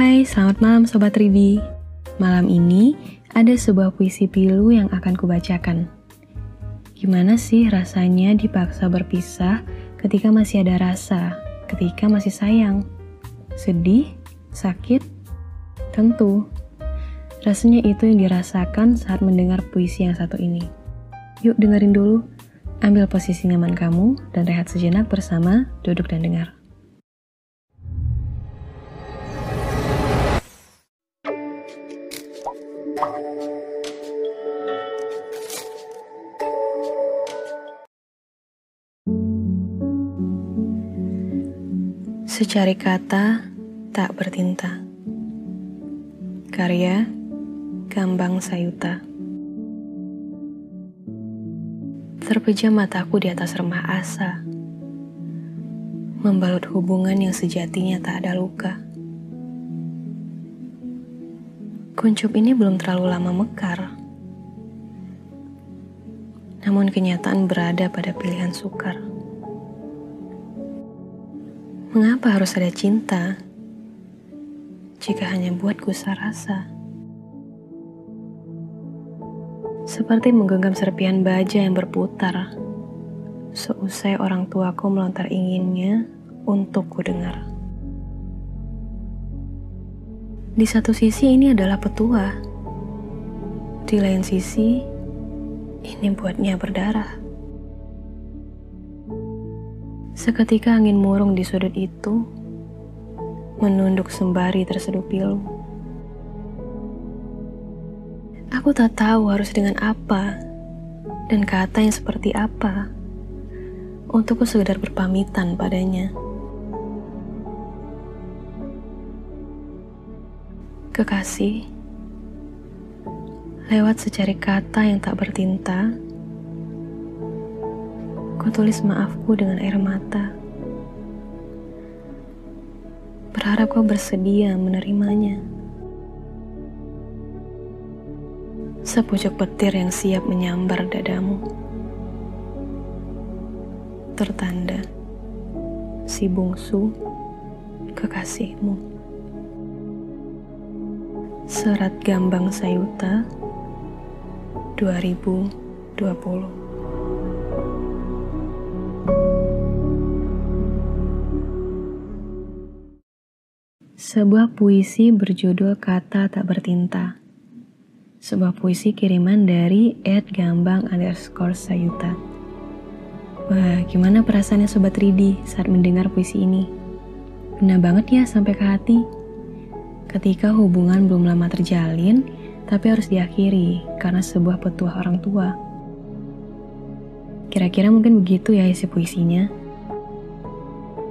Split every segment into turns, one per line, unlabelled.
Hai, selamat malam Sobat Ridi. Malam ini ada sebuah puisi pilu yang akan kubacakan. Gimana sih rasanya dipaksa berpisah ketika masih ada rasa, ketika masih sayang? Sedih? Sakit? Tentu. Rasanya itu yang dirasakan saat mendengar puisi yang satu ini. Yuk dengerin dulu. Ambil posisi nyaman kamu dan rehat sejenak bersama duduk dan dengar. Secari kata tak bertinta. Karya Gambang Sayuta. Terpejam mataku di atas remah asa. Membalut hubungan yang sejatinya tak ada luka. Kuncup ini belum terlalu lama mekar. Namun kenyataan berada pada pilihan sukar. Mengapa harus ada cinta jika hanya buatku rasa? Seperti menggenggam serpian baja yang berputar, seusai orang tuaku melontar inginnya untuk ku dengar. Di satu sisi ini adalah petua, di lain sisi ini buatnya berdarah. Seketika angin murung di sudut itu, menunduk sembari terseduh pilu. Aku tak tahu harus dengan apa dan kata yang seperti apa untukku sekedar berpamitan padanya. Kekasih, lewat secari kata yang tak bertinta, Ku tulis maafku dengan air mata. Berharap kau bersedia menerimanya. Sepucuk petir yang siap menyambar dadamu. Tertanda si bungsu kekasihmu. Serat Gambang Sayuta 2020 Sebuah puisi berjudul Kata Tak Bertinta. Sebuah puisi kiriman dari Ed Gambang underscore Sayuta. Wah, gimana perasaannya Sobat Ridi saat mendengar puisi ini? Kena banget ya sampai ke hati. Ketika hubungan belum lama terjalin, tapi harus diakhiri karena sebuah petuah orang tua. Kira-kira mungkin begitu ya isi puisinya.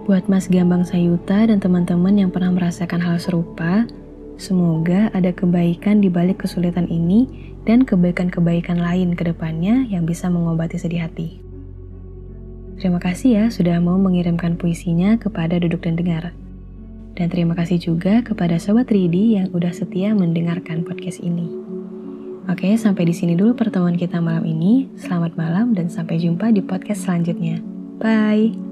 Buat Mas Gambang Sayuta dan teman-teman yang pernah merasakan hal serupa, semoga ada kebaikan di balik kesulitan ini dan kebaikan-kebaikan lain ke depannya yang bisa mengobati sedih hati. Terima kasih ya sudah mau mengirimkan puisinya kepada Duduk dan Dengar. Dan terima kasih juga kepada Sobat Ridi yang udah setia mendengarkan podcast ini. Oke, sampai di sini dulu pertemuan kita malam ini. Selamat malam dan sampai jumpa di podcast selanjutnya. Bye!